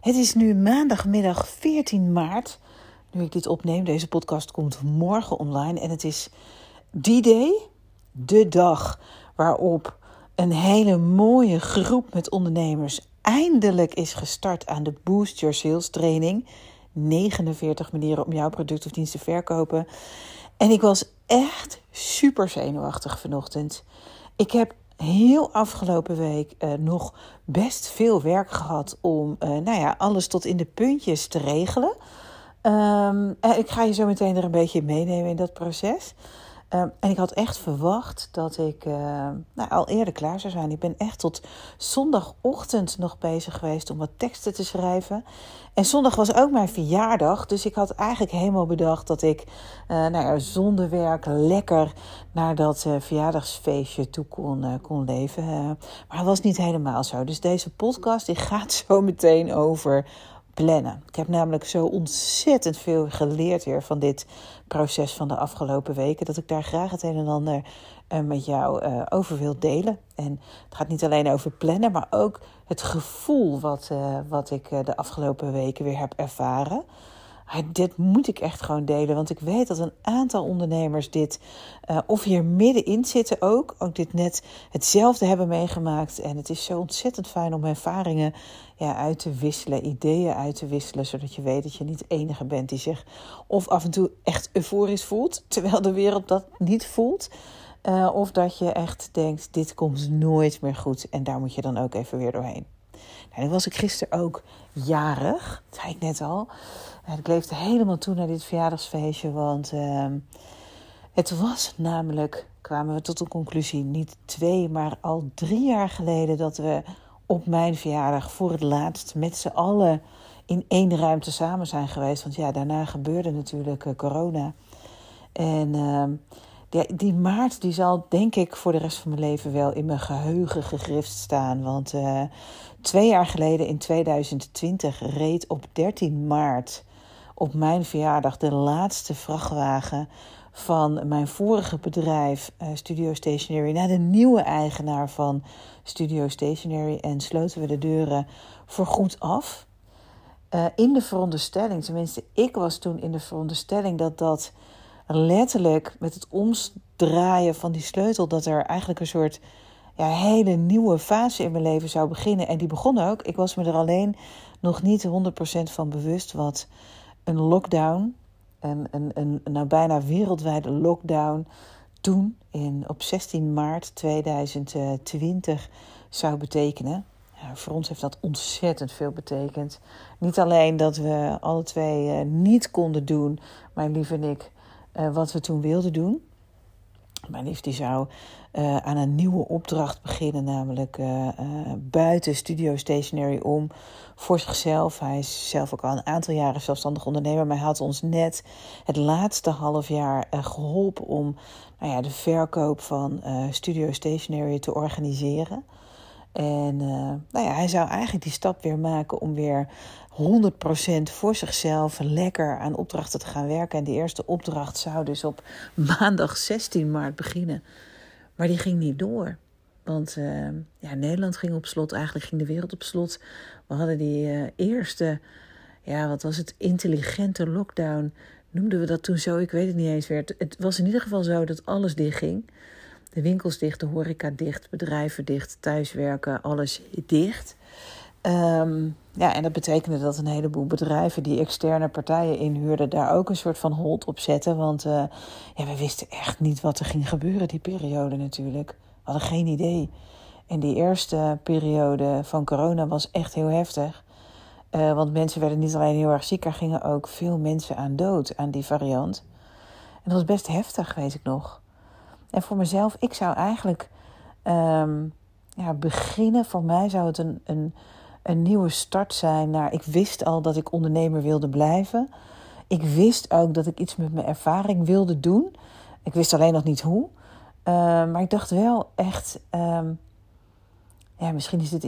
Het is nu maandagmiddag 14 maart. Nu ik dit opneem, deze podcast komt morgen online. En het is die day, de dag waarop een hele mooie groep met ondernemers eindelijk is gestart aan de Boost Your Sales training. 49 manieren om jouw product of dienst te verkopen. En ik was echt super zenuwachtig vanochtend. Ik heb heel afgelopen week uh, nog best veel werk gehad om uh, nou ja, alles tot in de puntjes te regelen. Um, ik ga je zo meteen er een beetje meenemen in dat proces. Um, en ik had echt verwacht dat ik uh, nou, al eerder klaar zou zijn. Ik ben echt tot zondagochtend nog bezig geweest om wat teksten te schrijven. En zondag was ook mijn verjaardag. Dus ik had eigenlijk helemaal bedacht dat ik uh, nou ja, zonder werk lekker naar dat uh, verjaardagsfeestje toe kon, kon leven. maar dat was niet helemaal zo. Dus deze podcast die gaat zo meteen over plannen. Ik heb namelijk zo ontzettend veel geleerd weer van dit proces van de afgelopen weken, dat ik daar graag het een en ander uh, met jou uh, over wil delen. En het gaat niet alleen over plannen, maar ook het gevoel wat, uh, wat ik de afgelopen weken weer heb ervaren dit moet ik echt gewoon delen. Want ik weet dat een aantal ondernemers dit, of hier middenin zitten ook, ook dit net hetzelfde hebben meegemaakt. En het is zo ontzettend fijn om ervaringen ja, uit te wisselen, ideeën uit te wisselen. Zodat je weet dat je niet de enige bent die zich of af en toe echt euforisch voelt, terwijl de wereld dat niet voelt. Uh, of dat je echt denkt, dit komt nooit meer goed. En daar moet je dan ook even weer doorheen. Nou, dan was ik gisteren ook jarig, dat zei ik net al. Ik leefde helemaal toe naar dit verjaardagsfeestje, want uh, het was namelijk, kwamen we tot de conclusie, niet twee, maar al drie jaar geleden dat we op mijn verjaardag voor het laatst met z'n allen in één ruimte samen zijn geweest. Want ja, daarna gebeurde natuurlijk uh, corona. En uh, die, die, maart die zal denk ik voor de rest van mijn leven wel in mijn geheugen gegrift staan. Want uh, twee jaar geleden in 2020 reed op 13 maart op mijn verjaardag de laatste vrachtwagen van mijn vorige bedrijf, uh, Studio Stationery, naar de nieuwe eigenaar van Studio Stationery. En sloten we de deuren voorgoed af. Uh, in de veronderstelling, tenminste, ik was toen in de veronderstelling dat dat letterlijk met het omdraaien van die sleutel, dat er eigenlijk een soort ja, hele nieuwe fase in mijn leven zou beginnen. En die begon ook. Ik was me er alleen nog niet 100% van bewust wat een lockdown, een, een, een nou bijna wereldwijde lockdown, toen in, op 16 maart 2020 zou betekenen. Ja, voor ons heeft dat ontzettend veel betekend. Niet alleen dat we alle twee uh, niet konden doen, mijn lief en ik, uh, wat we toen wilden doen. Mijn lief die zou uh, aan een nieuwe opdracht beginnen, namelijk uh, uh, buiten Studio Stationary om voor zichzelf. Hij is zelf ook al een aantal jaren zelfstandig ondernemer, maar hij had ons net het laatste half jaar geholpen om nou ja, de verkoop van Studio Stationary te organiseren. En nou ja, hij zou eigenlijk die stap weer maken om weer 100% voor zichzelf lekker aan opdrachten te gaan werken. En die eerste opdracht zou dus op maandag 16 maart beginnen. Maar die ging niet door. Want uh, ja, Nederland ging op slot, eigenlijk ging de wereld op slot. We hadden die uh, eerste, ja, wat was het, intelligente lockdown. Noemden we dat toen zo? Ik weet het niet eens meer. Het was in ieder geval zo dat alles dicht ging. De winkels dicht, de horeca dicht, bedrijven dicht, thuiswerken, alles dicht. Um, ja, en dat betekende dat een heleboel bedrijven die externe partijen inhuurden, daar ook een soort van hold op zetten. Want uh, ja, we wisten echt niet wat er ging gebeuren die periode natuurlijk. We hadden geen idee. En die eerste periode van corona was echt heel heftig. Uh, want mensen werden niet alleen heel erg ziek, er gingen ook veel mensen aan dood aan die variant. En dat was best heftig, weet ik nog. En voor mezelf, ik zou eigenlijk um, ja, beginnen, voor mij zou het een, een een nieuwe start zijn naar. Ik wist al dat ik ondernemer wilde blijven. Ik wist ook dat ik iets met mijn ervaring wilde doen. Ik wist alleen nog niet hoe. Uh, maar ik dacht wel echt. Um, ja, misschien is dit,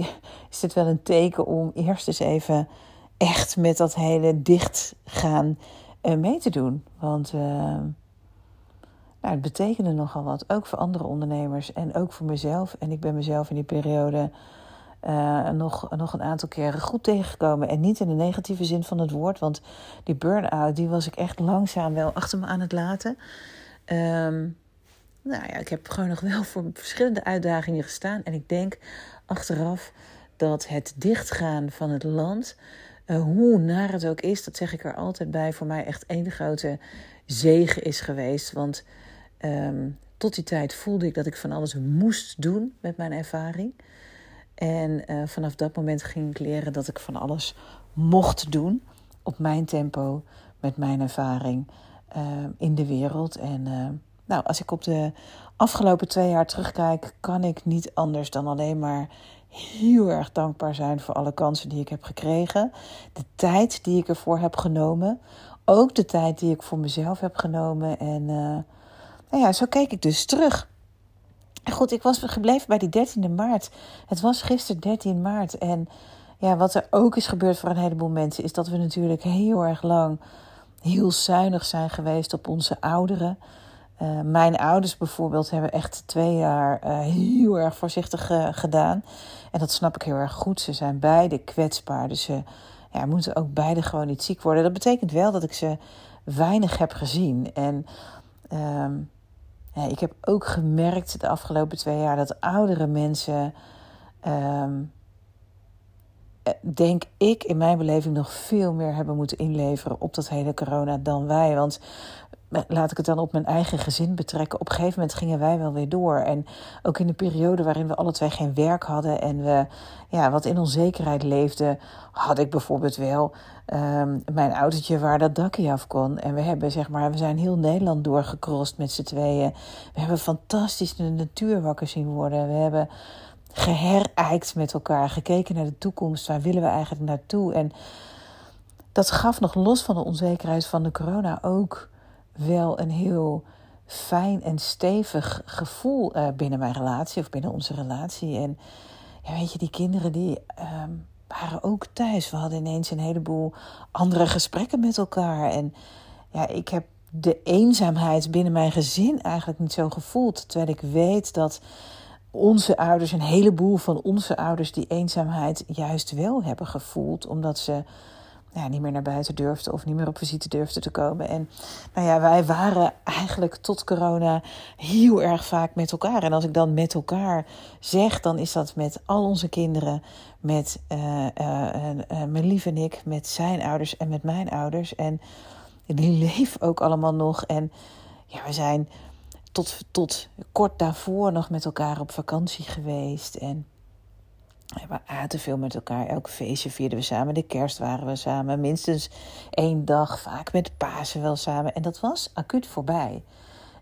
is dit wel een teken om eerst eens even echt met dat hele dicht gaan uh, mee te doen. Want uh, nou, het betekende nogal wat. Ook voor andere ondernemers en ook voor mezelf. En ik ben mezelf in die periode uh, nog, nog een aantal keren goed tegengekomen. En niet in de negatieve zin van het woord. Want die burn-out, die was ik echt langzaam wel achter me aan het laten. Um, nou ja, ik heb gewoon nog wel voor verschillende uitdagingen gestaan. En ik denk achteraf dat het dichtgaan van het land, uh, hoe naar het ook is, dat zeg ik er altijd bij, voor mij echt één grote zegen is geweest. Want um, tot die tijd voelde ik dat ik van alles moest doen met mijn ervaring. En uh, vanaf dat moment ging ik leren dat ik van alles mocht doen op mijn tempo, met mijn ervaring uh, in de wereld. En uh, nou, als ik op de afgelopen twee jaar terugkijk, kan ik niet anders dan alleen maar heel erg dankbaar zijn voor alle kansen die ik heb gekregen. De tijd die ik ervoor heb genomen. Ook de tijd die ik voor mezelf heb genomen. En nou ja, zo keek ik dus terug. Goed, ik was gebleven bij die 13e maart. Het was gisteren 13 maart. En ja, wat er ook is gebeurd voor een heleboel mensen, is dat we natuurlijk heel erg lang heel zuinig zijn geweest op onze ouderen. Uh, mijn ouders bijvoorbeeld hebben echt twee jaar uh, heel erg voorzichtig uh, gedaan. En dat snap ik heel erg goed. Ze zijn beide kwetsbaar. Dus ze ja, moeten ook beide gewoon niet ziek worden. Dat betekent wel dat ik ze weinig heb gezien. En ehm, ik heb ook gemerkt de afgelopen twee jaar dat oudere mensen, um, denk ik in mijn beleving, nog veel meer hebben moeten inleveren op dat hele corona dan wij. Want laat ik het dan op mijn eigen gezin betrekken. Op een gegeven moment gingen wij wel weer door. En ook in de periode waarin we alle twee geen werk hadden en we ja, wat in onzekerheid leefden, had ik bijvoorbeeld wel um, mijn autootje waar dat dakje af kon. En we hebben zeg maar, we zijn heel Nederland doorgecrossed met z'n tweeën. We hebben fantastisch de natuur wakker zien worden. We hebben geherijkt met elkaar, gekeken naar de toekomst. Waar willen we eigenlijk naartoe? En dat gaf nog los van de onzekerheid van de corona ook wel een heel fijn en stevig gevoel uh, binnen mijn relatie of binnen onze relatie. En ja, weet je, die kinderen die um, waren ook thuis. We hadden ineens een heleboel andere gesprekken met elkaar. En ja, ik heb de eenzaamheid binnen mijn gezin eigenlijk niet zo gevoeld. Terwijl ik weet dat onze ouders, een heleboel van onze ouders, die eenzaamheid juist wel hebben gevoeld. Omdat ze ja, niet meer naar buiten durfde of niet meer op visite durfde te komen. En nou ja, wij waren eigenlijk tot corona heel erg vaak met elkaar. En als ik dan met elkaar zeg, dan is dat met al onze kinderen, met uh, uh, uh, mijn lief en ik, met zijn ouders en met mijn ouders. En die leven ook allemaal nog. En ja, we zijn tot, tot kort daarvoor nog met elkaar op vakantie geweest. En we aten veel met elkaar. Elk feestje vierden we samen. De kerst waren we samen. Minstens één dag. Vaak met Pasen wel samen. En dat was acuut voorbij.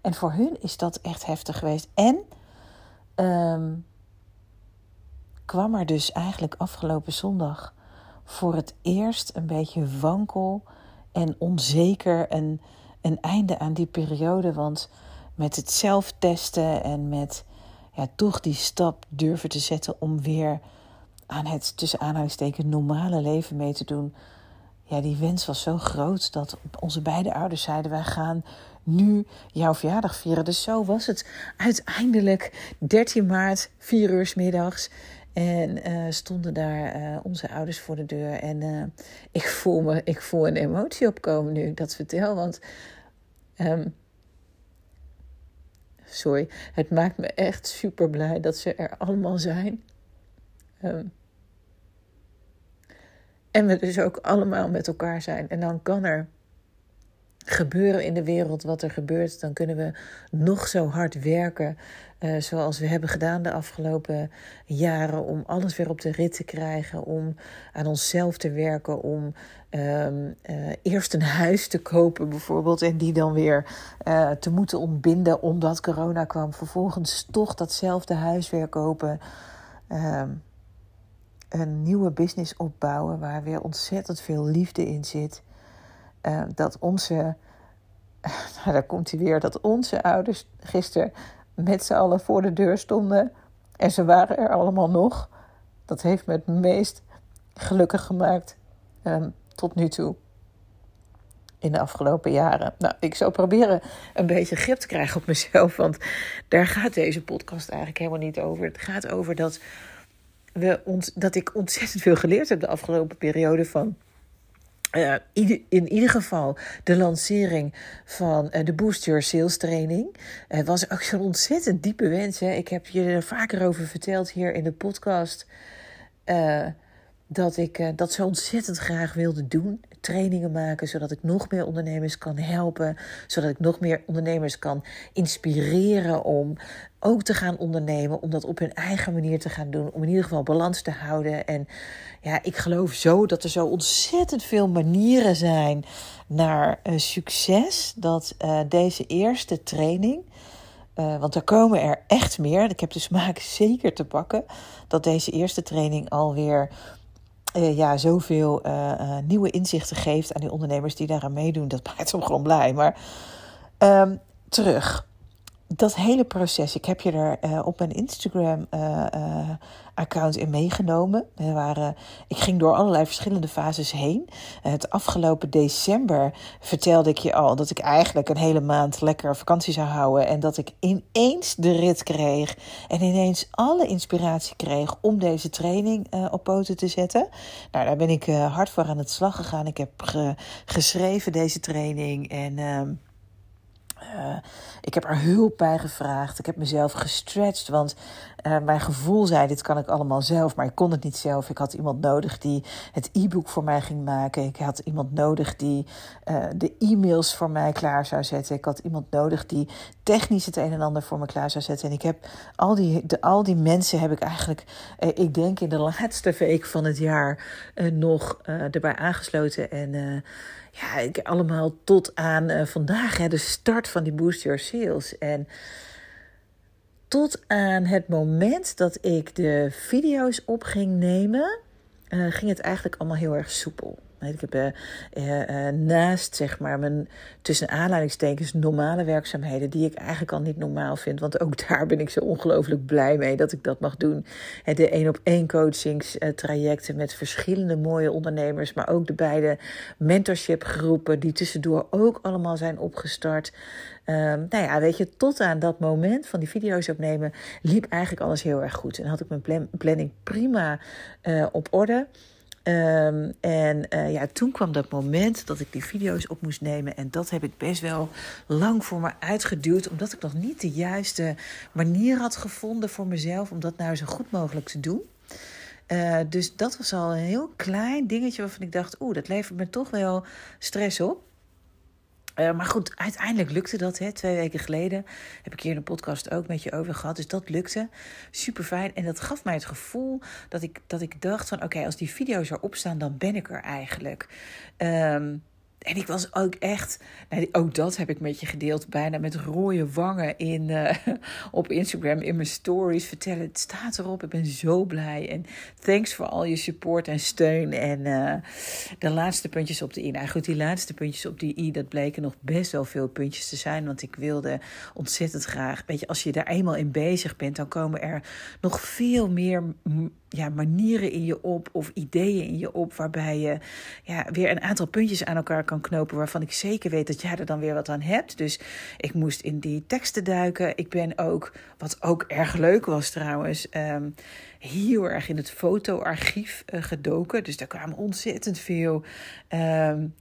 En voor hun is dat echt heftig geweest. En um, kwam er dus eigenlijk afgelopen zondag voor het eerst een beetje wankel en onzeker een, een einde aan die periode. Want met het zelf testen en met ja, toch die stap durven te zetten om weer aan het tussen aanhalingstekens normale leven mee te doen. Ja, die wens was zo groot dat onze beide ouders zeiden: wij gaan nu jouw verjaardag vieren. Dus zo was het uiteindelijk 13 maart, 4 uur s middags. En uh, stonden daar uh, onze ouders voor de deur. En uh, ik, voel me, ik voel een emotie opkomen nu ik dat vertel. Want, um, sorry, het maakt me echt super blij dat ze er allemaal zijn. Um, en we dus ook allemaal met elkaar zijn. En dan kan er gebeuren in de wereld wat er gebeurt. Dan kunnen we nog zo hard werken. Uh, zoals we hebben gedaan de afgelopen jaren. Om alles weer op de rit te krijgen. Om aan onszelf te werken. Om um, uh, eerst een huis te kopen bijvoorbeeld. En die dan weer uh, te moeten ontbinden omdat corona kwam. Vervolgens toch datzelfde huis weer kopen. Um, een nieuwe business opbouwen waar weer ontzettend veel liefde in zit. Uh, dat onze, nou daar komt hij weer, dat onze ouders gisteren met z'n allen voor de deur stonden en ze waren er allemaal nog. Dat heeft me het meest gelukkig gemaakt um, tot nu toe. In de afgelopen jaren. Nou, ik zou proberen een beetje grip te krijgen op mezelf. Want daar gaat deze podcast eigenlijk helemaal niet over. Het gaat over dat, we dat ik ontzettend veel geleerd heb de afgelopen periode van uh, in ieder geval de lancering van uh, de Boost Your Sales training. Het was ook zo'n ontzettend diepe wens. Hè. Ik heb je er vaker over verteld hier in de podcast. Uh, dat ik dat zo ontzettend graag wilde doen. Trainingen maken, zodat ik nog meer ondernemers kan helpen. Zodat ik nog meer ondernemers kan inspireren om ook te gaan ondernemen. Om dat op hun eigen manier te gaan doen. Om in ieder geval balans te houden. En ja, ik geloof zo dat er zo ontzettend veel manieren zijn naar uh, succes. Dat uh, deze eerste training. Uh, want er komen er echt meer. Ik heb de smaak zeker te pakken. Dat deze eerste training alweer uh, ja, zoveel uh, uh, nieuwe inzichten geeft aan die ondernemers die daaraan meedoen. Dat maakt hem gewoon blij. Maar um, terug dat hele proces, ik heb je er uh, op mijn Instagram-account uh, uh, in meegenomen. We waren, ik ging door allerlei verschillende fases heen. het afgelopen december vertelde ik je al dat ik eigenlijk een hele maand lekker vakantie zou houden. En dat ik ineens de rit kreeg. En ineens alle inspiratie kreeg om deze training op poten te zetten. Nou, daar ben ik hard voor aan het slag gegaan. Ik heb ge geschreven deze training. En ehm, uh, ik heb er hulp bij gevraagd. Ik heb mezelf gestretched. Want uh, mijn gevoel zei: dit kan ik allemaal zelf. Maar ik kon het niet zelf. Ik had iemand nodig die het e-book voor mij ging maken. Ik had iemand nodig die uh, de e-mails voor mij klaar zou zetten. Ik had iemand nodig die technisch het een en ander voor me klaar zou zetten. En ik heb al die, de, al die mensen heb ik eigenlijk, ik denk in de laatste week van het jaar, nog erbij aangesloten. En ja, ik, allemaal tot aan uh, vandaag, hè, de start van die Boost Your Sales. En tot aan het moment dat ik de video's op ging nemen, uh, ging het eigenlijk allemaal heel erg soepel. Ik heb uh, uh, naast zeg maar mijn tussen aanleidingstekens normale werkzaamheden, die ik eigenlijk al niet normaal vind. Want ook daar ben ik zo ongelooflijk blij mee dat ik dat mag doen. De één op één coachingstrajecten met verschillende mooie ondernemers, maar ook de beide mentorship groepen die tussendoor ook allemaal zijn opgestart. Um, nou ja, weet je, tot aan dat moment van die video's opnemen liep eigenlijk alles heel erg goed. En had ik mijn planning prima uh, op orde. Um, en uh, ja, toen kwam dat moment dat ik die video's op moest nemen. En dat heb ik best wel lang voor me uitgeduwd. Omdat ik nog niet de juiste manier had gevonden voor mezelf om dat nou zo goed mogelijk te doen. Uh, dus dat was al een heel klein dingetje waarvan ik dacht: oeh, dat levert me toch wel stress op. Uh, maar goed, uiteindelijk lukte dat. Hè. Twee weken geleden heb ik hier de podcast ook met je over gehad. Dus dat lukte. Super fijn. En dat gaf mij het gevoel dat ik, dat ik dacht van... oké, als die video's erop staan, dan ben ik er eigenlijk. Um, en ik was ook echt, nou, ook dat heb ik met je gedeeld, bijna met rode wangen in, uh, op Instagram in mijn stories. Vertellen, het staat erop, ik ben zo blij. En thanks voor al je support en steun. En uh, de laatste puntjes op de i. Nou goed, die laatste puntjes op die i, dat bleken nog best wel veel puntjes te zijn. Want ik wilde ontzettend graag, weet je, als je daar eenmaal in bezig bent, dan komen er nog veel meer ja, manieren in je op of ideeën in je op waarbij je ja, weer een aantal puntjes aan elkaar kan knopen waarvan ik zeker weet dat jij er dan weer wat aan hebt. Dus ik moest in die teksten duiken. Ik ben ook, wat ook erg leuk was trouwens, um, heel erg in het fotoarchief uh, gedoken. Dus daar kwamen ontzettend veel, um,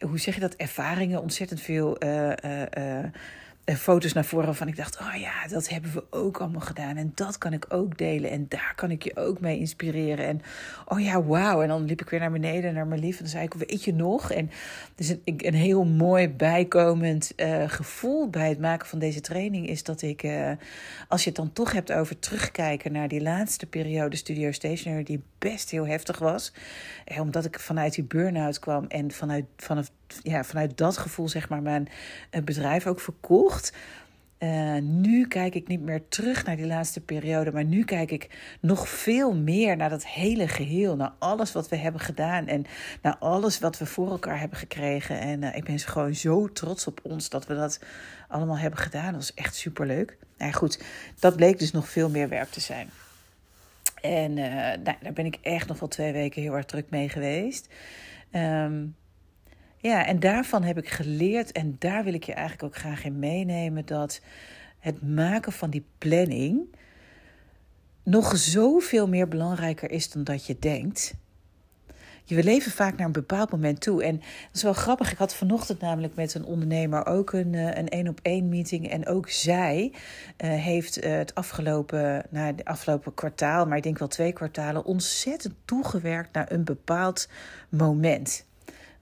hoe zeg je dat, ervaringen, ontzettend veel... Uh, uh, foto's naar voren van ik dacht, oh ja, dat hebben we ook allemaal gedaan. En dat kan ik ook delen. En daar kan ik je ook mee inspireren. En oh ja, wauw. En dan liep ik weer naar beneden, naar mijn lief. En dan zei ik, weet je nog? En dus een, een heel mooi bijkomend uh, gevoel bij het maken van deze training is dat ik, uh, als je het dan toch hebt over terugkijken naar die laatste periode Studio Stationery, die best heel heftig was. Eh, omdat ik vanuit die burn-out kwam en vanuit, vanaf, ja, vanuit dat gevoel zeg maar mijn bedrijf ook verkocht Uh, nu kijk ik niet meer terug naar die laatste periode, maar nu kijk ik nog veel meer naar dat hele geheel, naar alles wat we hebben gedaan en naar alles wat we voor elkaar hebben gekregen. En uh, ik ben gewoon zo trots op ons dat we dat allemaal hebben gedaan. Dat was echt superleuk. Nou goed, dat bleek dus nog veel meer werk te zijn. En nou, daar ben ik echt nog wel twee weken heel erg druk mee geweest. Um, ja, en daarvan heb ik geleerd, en daar wil ik je eigenlijk ook graag in meenemen, dat het maken van die planning nog zoveel meer belangrijker is dan dat je denkt. Je leven vaak naar een bepaald moment toe. En dat is wel grappig. Ik had vanochtend namelijk met een ondernemer ook een een één op één meeting. En ook zij uh, heeft uh, het afgelopen, nou, de afgelopen kwartaal, maar ik denk wel twee kwartalen, ontzettend toegewerkt naar een bepaald moment.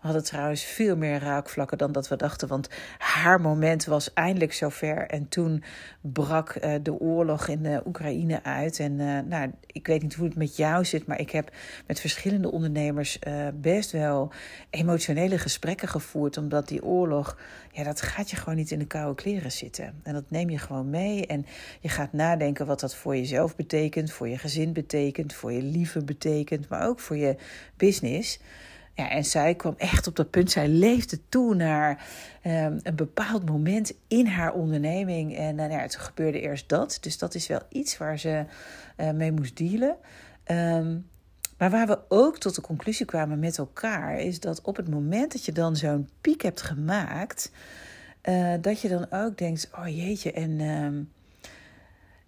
Hadden trouwens veel meer raakvlakken dan dat we dachten. Want haar moment was eindelijk zover. En toen brak uh, de oorlog in de Oekraïne uit. En uh, nou, ik weet niet hoe het met jou zit. Maar ik heb met verschillende ondernemers best wel emotionele gesprekken gevoerd. Omdat die oorlog, ja, dat gaat je gewoon niet in de koude kleren zitten. En dat neem je gewoon mee. En je gaat nadenken wat dat voor jezelf betekent. Voor je gezin betekent. Voor je lieve betekent. Maar ook voor je business. Ja, en zij kwam echt op dat punt. Zij leefde toe naar um, een bepaald moment in haar onderneming. En nou ja, het gebeurde eerst dat. Dus dat is wel iets waar ze uh, mee moest dealen. Um, maar waar we ook tot de conclusie kwamen met elkaar, is dat op het moment dat je dan zo'n piek hebt gemaakt, uh, dat je dan ook denkt: oh jeetje, en um,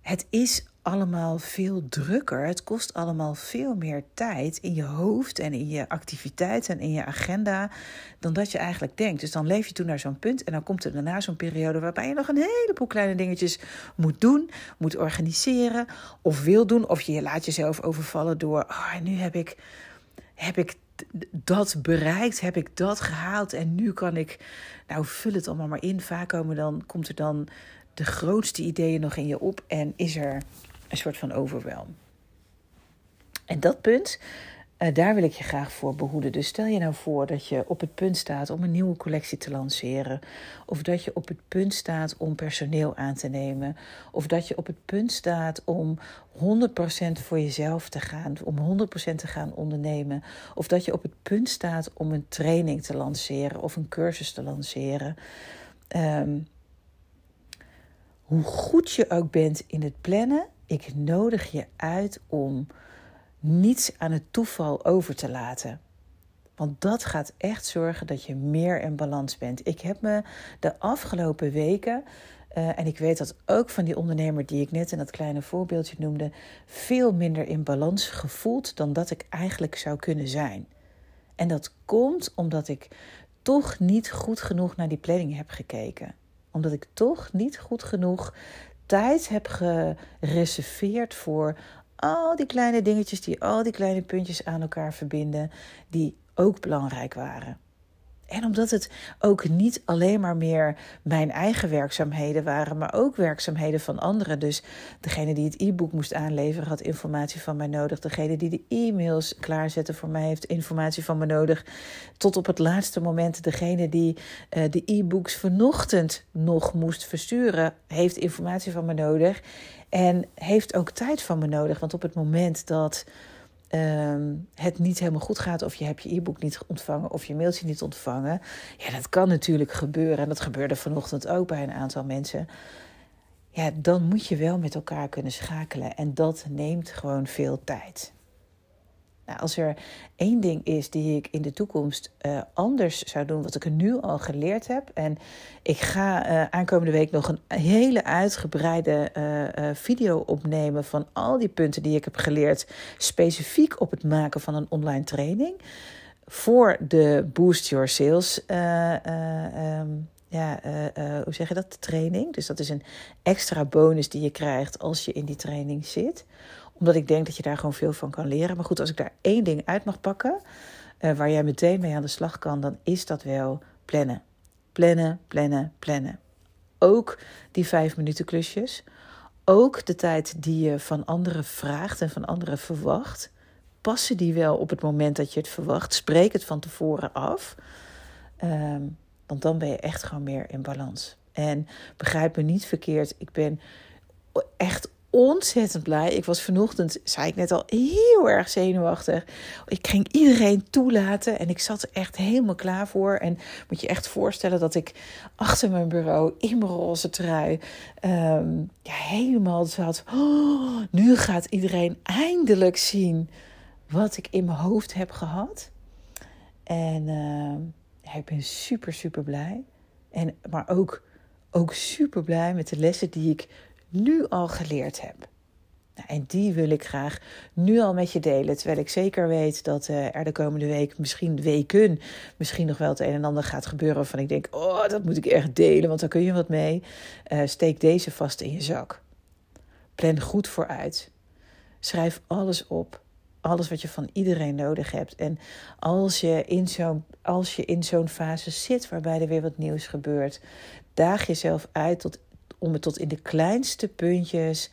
het is allemaal veel drukker. Het kost allemaal veel meer tijd in je hoofd en in je activiteiten en in je agenda dan dat je eigenlijk denkt. Dus dan leef je toen naar zo'n punt en dan komt er daarna zo'n periode waarbij je nog een heleboel kleine dingetjes moet doen, moet organiseren of wil doen. Of je laat jezelf overvallen door, oh, nu heb ik, heb ik dat bereikt, heb ik dat gehaald en nu kan ik, nou vul het allemaal maar in. Vaak komen dan, komt er dan de grootste ideeën nog in je op en is er een soort van overwhelm. En dat punt, uh, daar wil ik je graag voor behoeden. Dus stel je nou voor dat je op het punt staat om een nieuwe collectie te lanceren. Of dat je op het punt staat om personeel aan te nemen. Of dat je op het punt staat om 100% voor jezelf te gaan. Om 100% te gaan ondernemen. Of dat je op het punt staat om een training te lanceren of een cursus te lanceren. Um, hoe goed je ook bent in het plannen, ik nodig je uit om niets aan het toeval over te laten. Want dat gaat echt zorgen dat je meer in balans bent. Ik heb me de afgelopen weken, uh, en ik weet dat ook van die ondernemer die ik net in dat kleine voorbeeldje noemde, veel minder in balans gevoeld dan dat ik eigenlijk zou kunnen zijn. En dat komt omdat ik toch niet goed genoeg naar die planning heb gekeken. Omdat ik toch niet goed genoeg tijd heb gereserveerd voor al die kleine dingetjes, die al die kleine puntjes aan elkaar verbinden, die ook belangrijk waren. En omdat het ook niet alleen maar meer mijn eigen werkzaamheden waren, maar ook werkzaamheden van anderen. Dus degene die het e-book moest aanleveren had informatie van mij nodig. Degene die de e-mails klaarzette voor mij heeft informatie van me nodig. Tot op het laatste moment degene die uh, de e-books vanochtend nog moest versturen, heeft informatie van me nodig. En heeft ook tijd van me nodig. Want op het moment dat um, het niet helemaal goed gaat, of je hebt je e-book niet ontvangen of je mailtje niet ontvangen. Ja, dat kan natuurlijk gebeuren. En dat gebeurde vanochtend ook bij een aantal mensen. Ja, dan moet je wel met elkaar kunnen schakelen. En dat neemt gewoon veel tijd. Nou, als er één ding is die ik in de toekomst uh, anders zou doen, wat ik er nu al geleerd heb. En ik ga uh, aankomende week nog een hele uitgebreide uh, video opnemen van al die punten die ik heb geleerd, specifiek op het maken van een online training. Voor de Boost Your Sales. Um, ja, hoe zeg je dat? Training. Dus dat is een extra bonus die je krijgt als je in die training zit omdat ik denk dat je daar gewoon veel van kan leren. Maar goed, als ik daar één ding uit mag pakken, uh, waar jij meteen mee aan de slag kan, dan is dat wel plannen. Plannen, plannen, plannen. Ook die vijf minuten klusjes. Ook de tijd die je van anderen vraagt en van anderen verwacht. Passen die wel op het moment dat je het verwacht. Spreek het van tevoren af. Um, want dan ben je echt gewoon meer in balans. En begrijp me niet verkeerd, ik ben echt ontzettend blij. Ik was vanochtend, zei ik net al, heel erg zenuwachtig. Ik ging iedereen toelaten en ik zat er echt helemaal klaar voor. En moet je echt voorstellen dat ik achter mijn bureau in mijn roze trui um, ja, helemaal zat. Oh, nu gaat iedereen eindelijk zien wat ik in mijn hoofd heb gehad. En uh, ik ben super, super blij. En, maar ook, ook super blij met de lessen die ik nu al geleerd heb. Nou, en die wil ik graag nu al met je delen. Terwijl ik zeker weet dat uh, er de komende week, misschien weken, misschien nog wel het een en ander gaat gebeuren. Waarvan ik denk: oh, dat moet ik echt delen, want daar kun je wat mee. Uh, steek deze vast in je zak. Plan goed vooruit. Schrijf alles op. Alles wat je van iedereen nodig hebt. En als je in zo'n, als je in zo'n fase zit waarbij er weer wat nieuws gebeurt, daag jezelf uit tot om het tot in de kleinste puntjes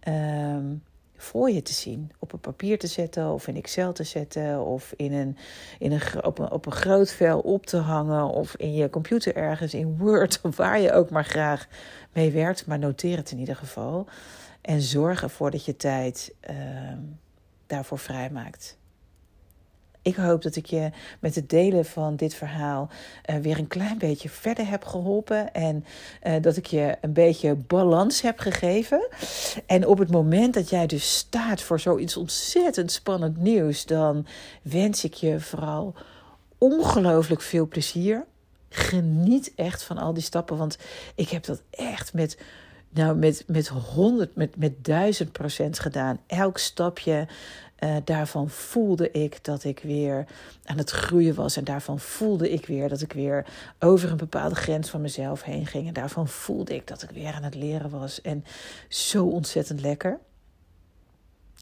ehm, voor je te zien. Op een papier te zetten of in Excel te zetten of in een, in een, op, een, op een groot vel op te hangen of in je computer ergens in Word of waar je ook maar graag mee werkt. Maar noteer het in ieder geval. En zorg ervoor dat je tijd uh, daarvoor vrijmaakt. Ik hoop dat ik je met het delen van dit verhaal uh, weer een klein beetje verder heb geholpen. En uh, dat ik je een beetje balans heb gegeven. En op het moment dat jij dus staat voor zoiets ontzettend spannend nieuws, dan wens ik je vooral ongelooflijk veel plezier. Geniet echt van al die stappen, want ik heb dat echt met nou, met, met 100, met, met 1000 procent gedaan. Elk stapje uh, daarvan voelde ik dat ik weer aan het groeien was. En daarvan voelde ik weer dat ik weer over een bepaalde grens van mezelf heen ging. En daarvan voelde ik dat ik weer aan het leren was. En zo ontzettend lekker.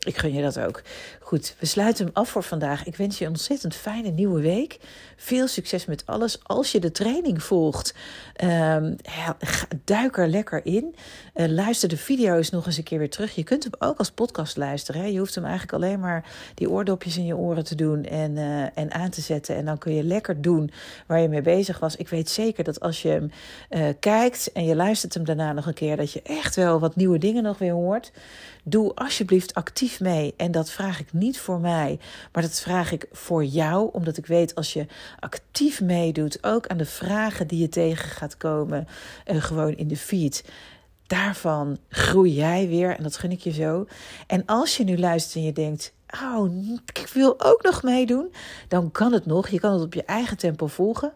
Ik gun je dat ook. Goed, we sluiten hem af voor vandaag. Ik wens je een ontzettend fijne nieuwe week. Veel succes met alles. Als je de training volgt, um, duik er lekker in. Uh, luister de video's nog eens een keer weer terug. Je kunt hem ook als podcast luisteren. Hè? Je hoeft hem eigenlijk alleen maar die oordopjes in je oren te doen en, uh, en aan te zetten. En dan kun je lekker doen waar je mee bezig was. Ik weet zeker dat als je hem uh, kijkt en je luistert hem daarna nog een keer, dat je echt wel wat nieuwe dingen nog weer hoort. Doe alsjeblieft actief mee. En dat vraag ik niet voor mij, maar dat vraag ik voor jou. Omdat ik weet als je actief meedoet, ook aan de vragen die je tegen gaat komen, uh, gewoon in de feed. Daarvan groei jij weer en dat gun ik je zo. En als je nu luistert en je denkt: Oh, ik wil ook nog meedoen, dan kan het nog. Je kan het op je eigen tempo volgen.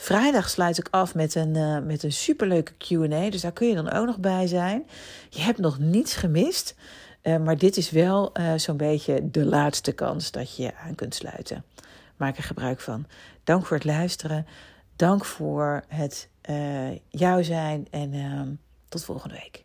Vrijdag sluit ik af met een, uh, met een superleuke QA. Dus daar kun je dan ook nog bij zijn. Je hebt nog niets gemist. Uh, maar dit is wel uh, zo'n beetje de laatste kans dat je aan kunt sluiten. Maak er gebruik van. Dank voor het luisteren. Dank voor het jou zijn. En ehm, tot volgende week.